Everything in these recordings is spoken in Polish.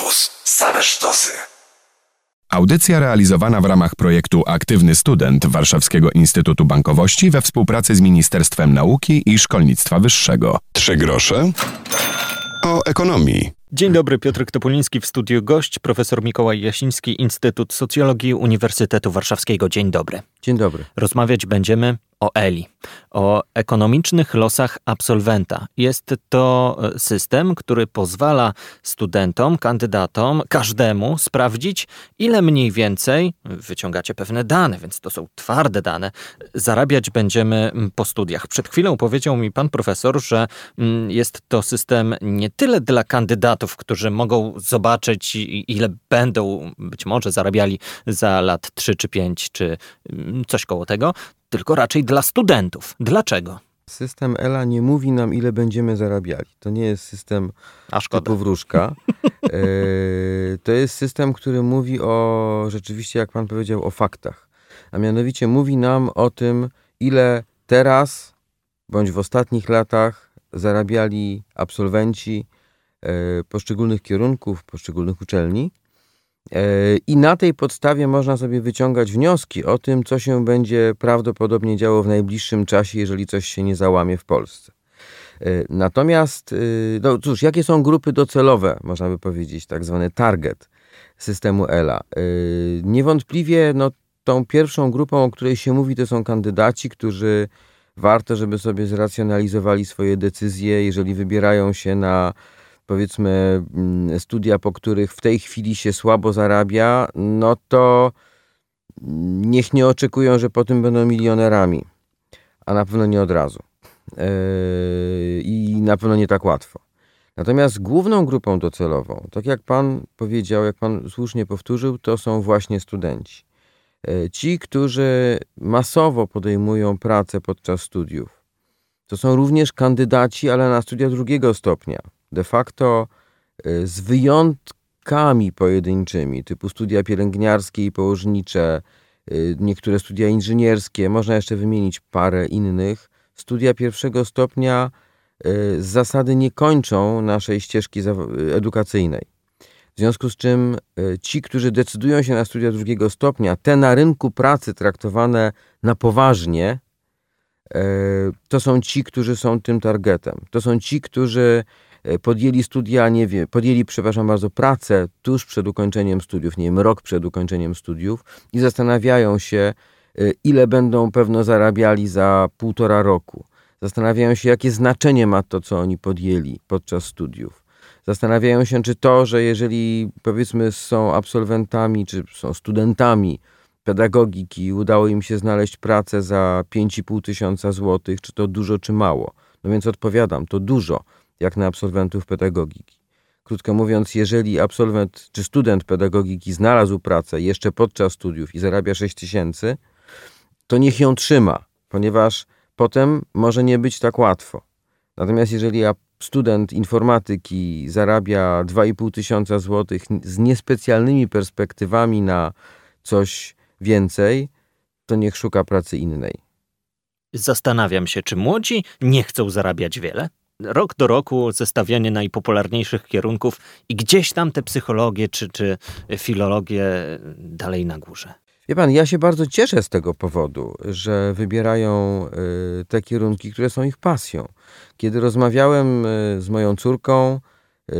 Campus. Same sztosy. Audycja realizowana w ramach projektu Aktywny Student Warszawskiego Instytutu Bankowości we współpracy z Ministerstwem Nauki i Szkolnictwa Wyższego. Trzy grosze o ekonomii. Dzień dobry, Piotr Topuliński w studiu gość, profesor Mikołaj Jasiński, Instytut Socjologii Uniwersytetu Warszawskiego. Dzień dobry. Dzień dobry. Rozmawiać będziemy o ELI, o ekonomicznych losach absolwenta. Jest to e, system, który pozwala studentom, kandydatom, każdemu sprawdzić, ile mniej więcej, wyciągacie pewne dane, więc to są twarde dane, zarabiać będziemy po studiach. Przed chwilą powiedział mi pan profesor, że jest to system nie tyle dla kandydatów, którzy mogą zobaczyć, ile będą być może zarabiali za lat 3 czy 5, czy coś koło tego, tylko raczej dla studentów. Dlaczego? System ELA nie mówi nam, ile będziemy zarabiali. To nie jest system A szkoda. typu wróżka. e, to jest system, który mówi o rzeczywiście, jak pan powiedział, o faktach. A mianowicie mówi nam o tym, ile teraz bądź w ostatnich latach zarabiali absolwenci e, poszczególnych kierunków, poszczególnych uczelni I na tej podstawie można sobie wyciągać wnioski o tym, co się będzie prawdopodobnie działo w najbliższym czasie, jeżeli coś się nie załamie w Polsce. E, natomiast, e, no cóż, jakie są grupy docelowe, można by powiedzieć, tak zwany target systemu ELA? Niewątpliwie no, tą pierwszą grupą, o której się mówi, to są kandydaci, którzy warto, żeby sobie zracjonalizowali swoje decyzje, jeżeli wybierają się na powiedzmy mm, studia, po których w tej chwili się słabo zarabia, no to niech nie oczekują, że po tym będą milionerami, a na pewno nie od razu. Yy, I na pewno nie tak łatwo. Natomiast główną grupą docelową, tak jak pan powiedział, jak pan słusznie powtórzył, to są właśnie studenci. Yy, ci, którzy masowo podejmują pracę podczas studiów. To są również kandydaci, ale na studia drugiego stopnia de facto y, z wyjątkami pojedynczymi, typu studia pielęgniarskie i położnicze, y, niektóre studia inżynierskie, można jeszcze wymienić parę innych. Studia pierwszego stopnia y, z zasady nie kończą naszej ścieżki edukacyjnej. W związku z czym ci, którzy decydują się na studia drugiego stopnia, te na rynku pracy traktowane na poważnie, to są ci, którzy są tym targetem. To są ci, którzy podjęli studia, nie wiem, podjęli, przepraszam bardzo, pracę tuż przed ukończeniem studiów, nie wiem, rok przed ukończeniem studiów i zastanawiają się, e, ile będą pewno zarabiali za półtora roku. Zastanawiają się, jakie znaczenie ma to, co oni podjęli podczas studiów. Zastanawiają się, czy to, że jeżeli powiedzmy są absolwentami, czy są studentami pedagogiki, udało im się znaleźć pracę za 5,5 tysiąca złotych, czy to dużo, czy mało. No więc odpowiadam, to dużo jak na absolwentów pedagogiki. Krótko mówiąc, jeżeli absolwent czy student pedagogiki znalazł pracę jeszcze podczas studiów i zarabia 6 tysięcy, to niech ją trzyma, ponieważ potem może nie być tak łatwo. Natomiast jeżeli student informatyki zarabia 2,5 tysiąca złotych z niespecjalnymi perspektywami na coś więcej, to niech szuka pracy innej. Zastanawiam się, czy młodzi nie chcą zarabiać wiele? Rok do roku zestawianie najpopularniejszych kierunków i gdzieś tam te psychologie czy, czy filologie dalej na górze. Wie pan, ja się bardzo cieszę z tego powodu, że wybierają y, te kierunki, które są ich pasją. Kiedy rozmawiałem y, z moją córką y,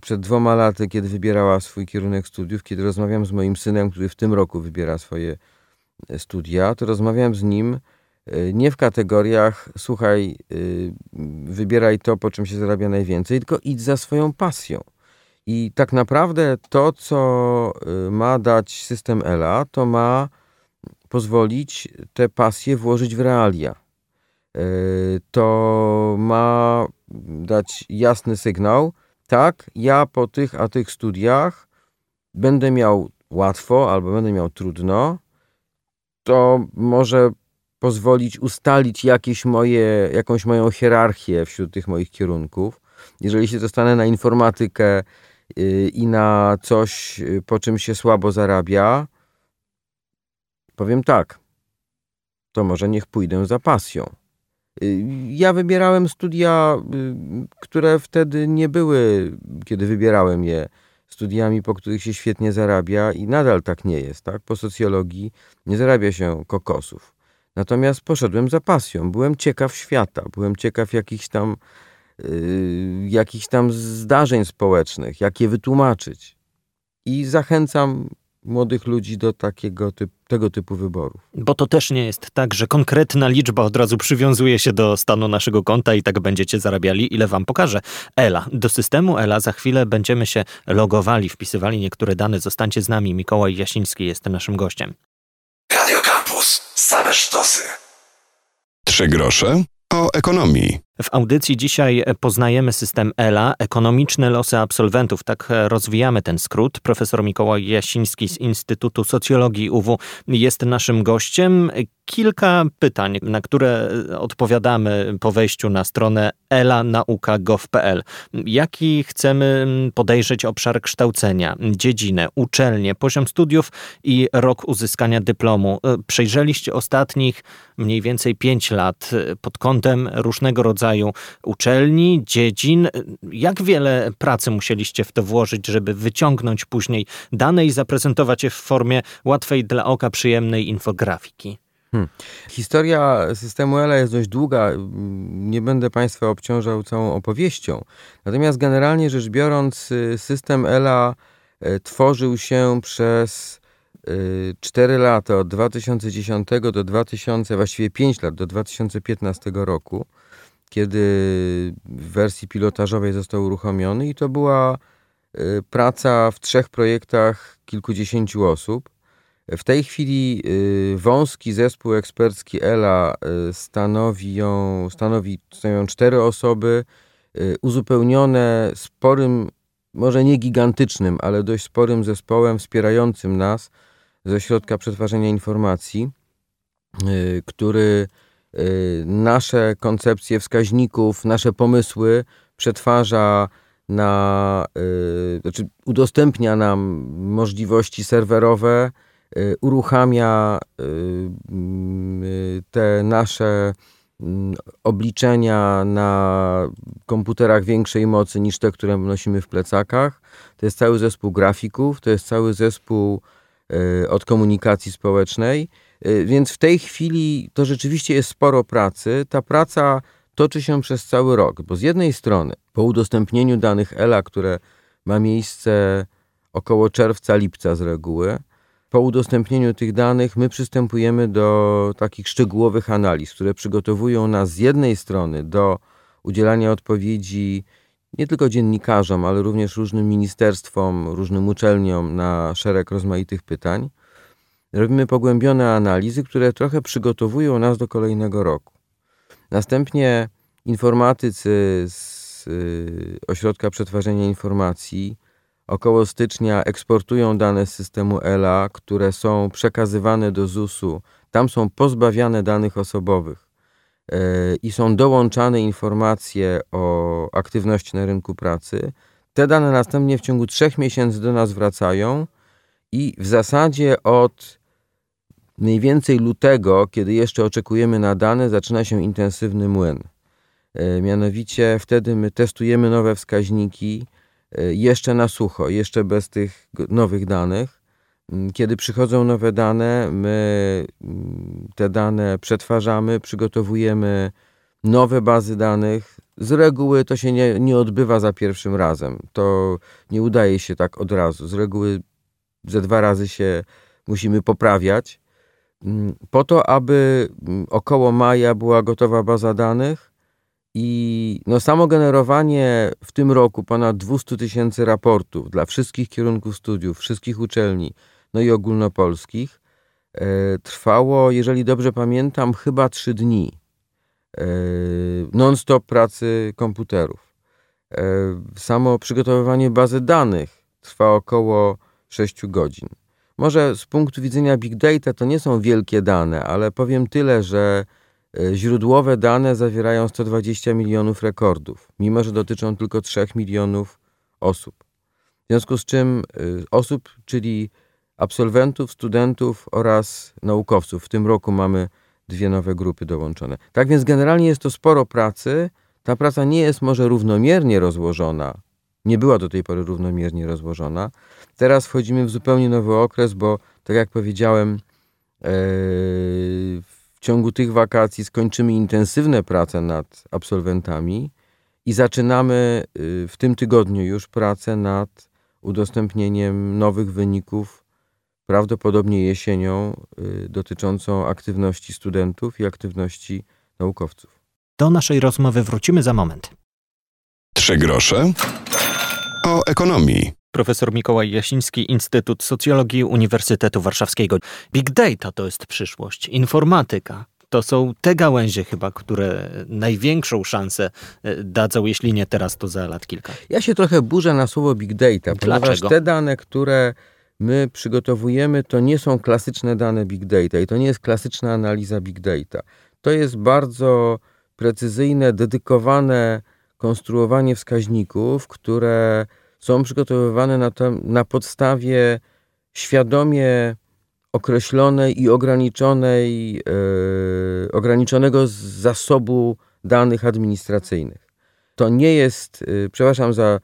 przed dwoma laty, kiedy wybierała swój kierunek studiów, kiedy rozmawiam z moim synem, który w tym roku wybiera swoje studia, to rozmawiam z nim nie w kategoriach, słuchaj, y, wybieraj to, po czym się zarabia najwięcej, tylko idź za swoją pasją. I tak naprawdę to, co y, ma dać system ELA, to ma pozwolić te pasje włożyć w realia. To ma dać jasny sygnał, tak, ja po tych a tych studiach będę miał łatwo albo będę miał trudno, to może pozwolić ustalić jakieś moje, jakąś moją hierarchię wśród tych moich kierunków. Jeżeli się dostanę na informatykę y, i na coś, y, po czym się słabo zarabia, powiem tak, to może niech pójdę za pasją. Y, ja wybierałem studia, które wtedy nie były, kiedy wybierałem je, studiami, po których się świetnie zarabia i nadal tak nie jest. Tak? Po socjologii nie zarabia się kokosów. Natomiast poszedłem za pasją. Byłem ciekaw świata, byłem ciekaw jakichś tam, yy, jakichś tam zdarzeń społecznych, jak je wytłumaczyć. I zachęcam młodych ludzi do takiego typu, tego typu wyborów. Bo to też nie jest tak, że konkretna liczba od razu przywiązuje się do stanu naszego konta i tak będziecie zarabiali, ile wam pokaże. Ela. Do systemu Ela za chwilę będziemy się logowali, wpisywali niektóre dane. Zostańcie z nami. Mikołaj Jasiński jest naszym gościem. Radio. Trzy grosze o ekonomii. W audycji dzisiaj poznajemy system ELA, ekonomiczne losy absolwentów. Tak rozwijamy ten skrót. Profesor Mikołaj Jasiński z Instytutu Socjologii UW jest naszym gościem. Kilka pytań, na które odpowiadamy po wejściu na stronę elanauka.gov.pl. Jaki chcemy podejrzeć obszar kształcenia, dziedzinę, uczelnię, poziom studiów i rok uzyskania dyplomu? Przejrzeliście ostatnich mniej więcej pięć lat pod kątem różnego rodzaju rodzaju uczelni, dziedzin. Jak wiele pracy musieliście w to włożyć, żeby wyciągnąć później dane i zaprezentować je w formie łatwej dla oka, przyjemnej infografiki? Hmm. Historia systemu ELA jest dość długa. Nie będę Państwa obciążał całą opowieścią. Natomiast generalnie rzecz biorąc, y, system ELA y, tworzył się przez 4 y, lata, od 2010 do 2000, właściwie 5 lat, do 2015 roku kiedy w wersji pilotażowej został uruchomiony i to była y, praca w trzech projektach kilkudziesięciu osób. W tej chwili y, wąski zespół ekspercki ELA y, stanowi, ją, stanowi stanowią cztery osoby, uzupełnione sporym, może nie gigantycznym, ale dość sporym zespołem wspierającym nas ze środka przetwarzania informacji, który nasze koncepcje wskaźników, nasze pomysły przetwarza na, y, znaczy udostępnia nam możliwości serwerowe, y, uruchamia te nasze mm, obliczenia na komputerach większej mocy niż te, które nosimy w plecakach. To jest cały zespół grafików, to jest cały zespół od komunikacji społecznej Y, więc w tej chwili to rzeczywiście jest sporo pracy. Ta praca toczy się przez cały rok, bo z jednej strony po udostępnieniu danych ELA, które ma miejsce około czerwca, lipca z reguły, po udostępnieniu tych danych my przystępujemy do takich szczegółowych analiz, które przygotowują nas z jednej strony do udzielania odpowiedzi nie tylko dziennikarzom, ale również różnym ministerstwom, różnym uczelniom na szereg rozmaitych pytań, Robimy pogłębione analizy, które trochę przygotowują nas do kolejnego roku. Następnie informatycy z y, Ośrodka Przetwarzania Informacji około stycznia eksportują dane z systemu ELA, które są przekazywane do ZUS-u. Tam są pozbawiane danych osobowych y, i są dołączane informacje o aktywności na rynku pracy. Te dane następnie w ciągu trzech miesięcy do nas wracają i w zasadzie od Mniej więcej lutego, kiedy jeszcze oczekujemy na dane, zaczyna się intensywny młyn. E, mianowicie wtedy my testujemy nowe wskaźniki e, jeszcze na sucho, jeszcze bez tych nowych danych. Mm, kiedy przychodzą nowe dane, my mm, te dane przetwarzamy, przygotowujemy nowe bazy danych. Z reguły to się nie, nie odbywa za pierwszym razem. To nie udaje się tak od razu. Z reguły ze dwa razy się musimy poprawiać. Mm, po to, aby mm, około maja była gotowa baza danych i no samo generowanie w tym roku ponad 200 tysięcy raportów dla wszystkich kierunków studiów, wszystkich uczelni, no i ogólnopolskich, e, trwało, jeżeli dobrze pamiętam, chyba trzy dni e, non-stop pracy komputerów. E, samo przygotowywanie bazy danych trwa około 6 godzin. Może z punktu widzenia big data to nie są wielkie dane, ale powiem tyle, że e, źródłowe dane zawierają 120 milionów rekordów, mimo że dotyczą tylko 3 milionów osób. W związku z czym e, osób, czyli absolwentów, studentów oraz naukowców. W tym roku mamy dwie nowe grupy dołączone. Tak więc generalnie jest to sporo pracy. Ta praca nie jest może równomiernie rozłożona nie była do tej pory równomiernie rozłożona. Teraz wchodzimy w zupełnie nowy okres, bo tak jak powiedziałem, e, w ciągu tych wakacji skończymy intensywne prace nad absolwentami i zaczynamy y, w tym tygodniu już pracę nad udostępnieniem nowych wyników, prawdopodobnie jesienią, y, dotyczącą aktywności studentów i aktywności naukowców. Do naszej rozmowy wrócimy za moment. Trzy grosze o ekonomii. Profesor Mikołaj Jasiński, Instytut Socjologii Uniwersytetu Warszawskiego. Big data to jest przyszłość, informatyka. To są te gałęzie chyba, które największą szansę e, dadzą, jeśli nie teraz, to za lat kilka. Ja się trochę burzę na słowo big data, Dlaczego? ponieważ te dane, które my przygotowujemy, to nie są klasyczne dane big data i to nie jest klasyczna analiza big data. To jest bardzo precyzyjne, dedykowane konstruowanie wskaźników, które są przygotowywane na, na podstawie świadomie określonej i ograniczonej, yy, ograniczonego zasobu danych administracyjnych. To nie jest, yy, przepraszam za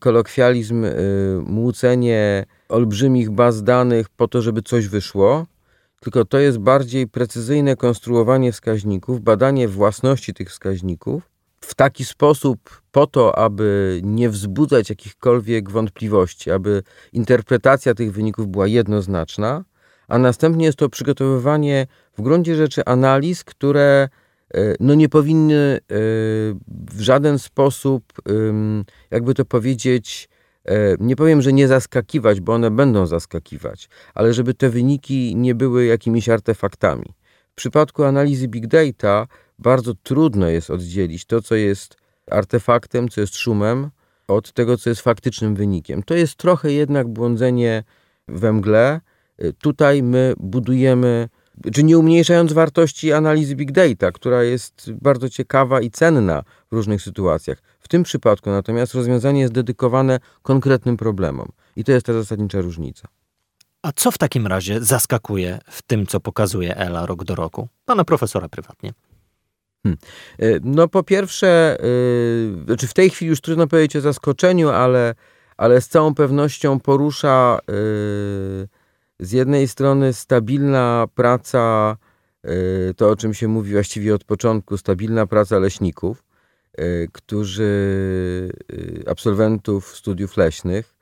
kolokwializm, yy, młócenie olbrzymich baz danych po to, żeby coś wyszło, tylko to jest bardziej precyzyjne konstruowanie wskaźników, badanie własności tych wskaźników w taki sposób po to, aby nie wzbudzać jakichkolwiek wątpliwości, aby interpretacja tych wyników była jednoznaczna, a następnie jest to przygotowywanie w gruncie rzeczy analiz, które e, no nie powinny e, w żaden sposób, jakby to powiedzieć, e, nie powiem, że nie zaskakiwać, bo one będą zaskakiwać, ale żeby te wyniki nie były jakimiś artefaktami. W przypadku analizy big data bardzo trudno jest oddzielić to, co jest artefaktem, co jest szumem, od tego, co jest faktycznym wynikiem. To jest trochę jednak błądzenie we mgle. Tutaj my budujemy, czy nie umniejszając wartości analizy big data, która jest bardzo ciekawa i cenna w różnych sytuacjach. W tym przypadku natomiast rozwiązanie jest dedykowane konkretnym problemom. I to jest ta zasadnicza różnica. A co w takim razie zaskakuje w tym, co pokazuje Ela rok do roku? Pana profesora prywatnie. Hmm. No po pierwsze, yy, znaczy w tej chwili już trudno powiedzieć o zaskoczeniu, ale, ale z całą pewnością porusza yy, z jednej strony stabilna praca, yy, to o czym się mówi właściwie od początku, stabilna praca leśników, którzy, absolwentów studiów leśnych,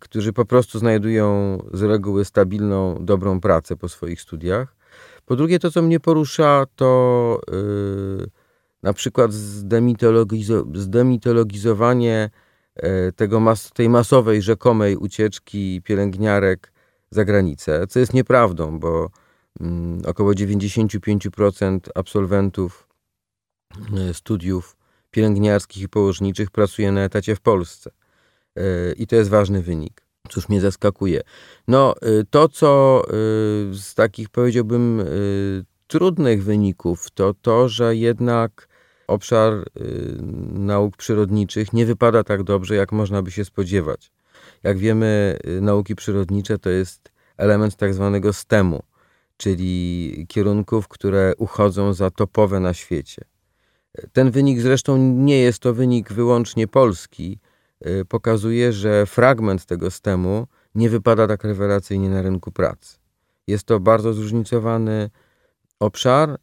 którzy po prostu znajdują z reguły stabilną, dobrą pracę po swoich studiach. Po drugie, to co mnie porusza, to yy, na przykład zdemitologizo zdemitologizowanie yy, tego mas tej masowej, rzekomej ucieczki pielęgniarek za granicę, co jest nieprawdą, bo yy, około 95% absolwentów yy, studiów pielęgniarskich i położniczych pracuje na etacie w Polsce. Yy, I to jest ważny wynik. Cóż mnie zaskakuje? No, y, to co y, z takich powiedziałbym y, trudnych wyników, to to, że jednak obszar nauk przyrodniczych nie wypada tak dobrze, jak można by się spodziewać. Jak wiemy, nauki przyrodnicze to jest element tak zwanego STEMu, czyli kierunków, które uchodzą za topowe na świecie. Ten wynik zresztą nie jest to wynik wyłącznie polski, pokazuje, że fragment tego stemu nie wypada tak rewelacyjnie na rynku pracy. Jest to bardzo zróżnicowany obszar y,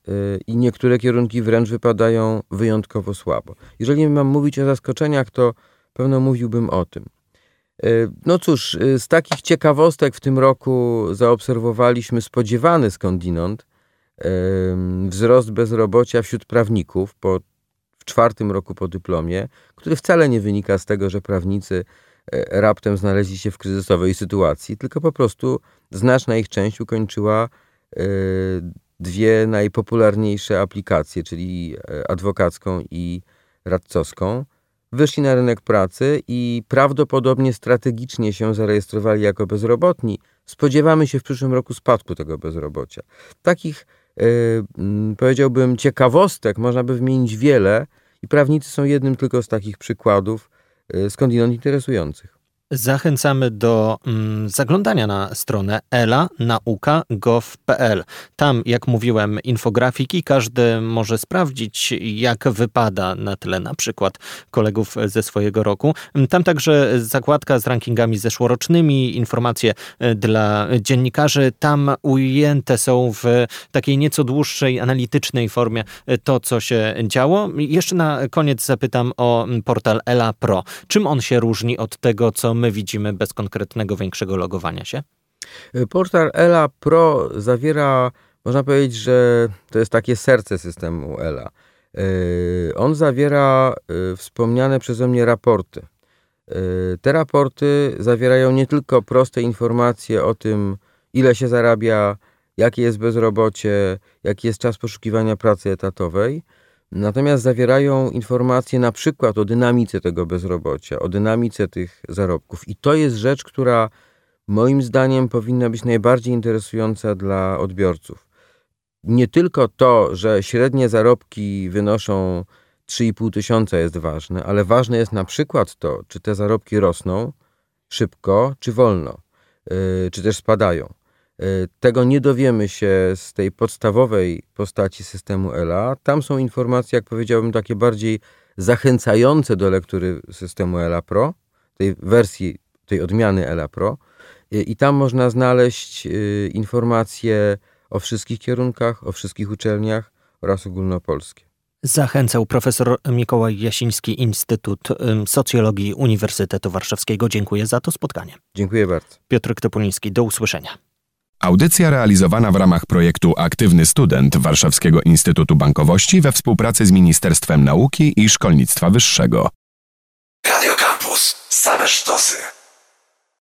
i niektóre kierunki wręcz wypadają wyjątkowo słabo. Jeżeli mam mówić o zaskoczeniach, to pewno mówiłbym o tym. Y, no cóż, z takich ciekawostek w tym roku zaobserwowaliśmy spodziewany skądinąd wzrost bezrobocia wśród prawników po czwartym roku po dyplomie, który wcale nie wynika z tego, że prawnicy e, raptem znaleźli się w kryzysowej sytuacji, tylko po prostu znaczna ich część ukończyła e, dwie najpopularniejsze aplikacje, czyli e, adwokacką i radcowską. Wyszli na rynek pracy i prawdopodobnie strategicznie się zarejestrowali jako bezrobotni. Spodziewamy się w przyszłym roku spadku tego bezrobocia. Takich powiedziałbym, ciekawostek można by wymienić wiele i prawnicy są jednym tylko z takich przykładów yy, skądinąd interesujących. Zachęcamy do mm, zaglądania na stronę elanauka.gov.pl. Tam, jak mówiłem, infografiki. Każdy może sprawdzić, jak wypada na tle na przykład kolegów ze swojego roku. Tam także zakładka z rankingami zeszłorocznymi, informacje e, dla dziennikarzy. Tam ujęte są w takiej nieco dłuższej, analitycznej formie e, to, co się działo. Jeszcze na koniec zapytam o portal Ela Pro. Czym on się różni od tego, co my widzimy bez konkretnego większego logowania się? Portal Ela Pro zawiera, można powiedzieć, że to jest takie serce systemu Ela. E, on zawiera e, wspomniane przeze mnie raporty. Te raporty zawierają nie tylko proste informacje o tym, ile się zarabia, jakie jest bezrobocie, jaki jest czas poszukiwania pracy etatowej, Natomiast zawierają informacje na przykład o dynamice tego bezrobocia, o dynamice tych zarobków. I to jest rzecz, która moim zdaniem powinna być najbardziej interesująca dla odbiorców. Nie tylko to, że średnie zarobki wynoszą 3,5 tysiąca jest ważne, ale ważne jest na przykład to, czy te zarobki rosną szybko, czy wolno, yy, czy też spadają. Y, tego nie dowiemy się z tej podstawowej postaci systemu ELA. Tam są informacje, jak powiedziałbym, takie bardziej zachęcające do lektury systemu ELA Pro, tej wersji, tej odmiany ELA Pro. Y, I tam można znaleźć y, informacje o wszystkich kierunkach, o wszystkich uczelniach oraz ogólnopolskie. Zachęcał profesor Mikołaj Jasiński, Instytut Socjologii Uniwersytetu Warszawskiego. Dziękuję za to spotkanie. Dziękuję bardzo. Piotr Topuliński, do usłyszenia. Audycja realizowana w ramach projektu Aktywny Student Warszawskiego Instytutu Bankowości we współpracy z Ministerstwem Nauki i Szkolnictwa Wyższego. Radio Campus. Same sztosy.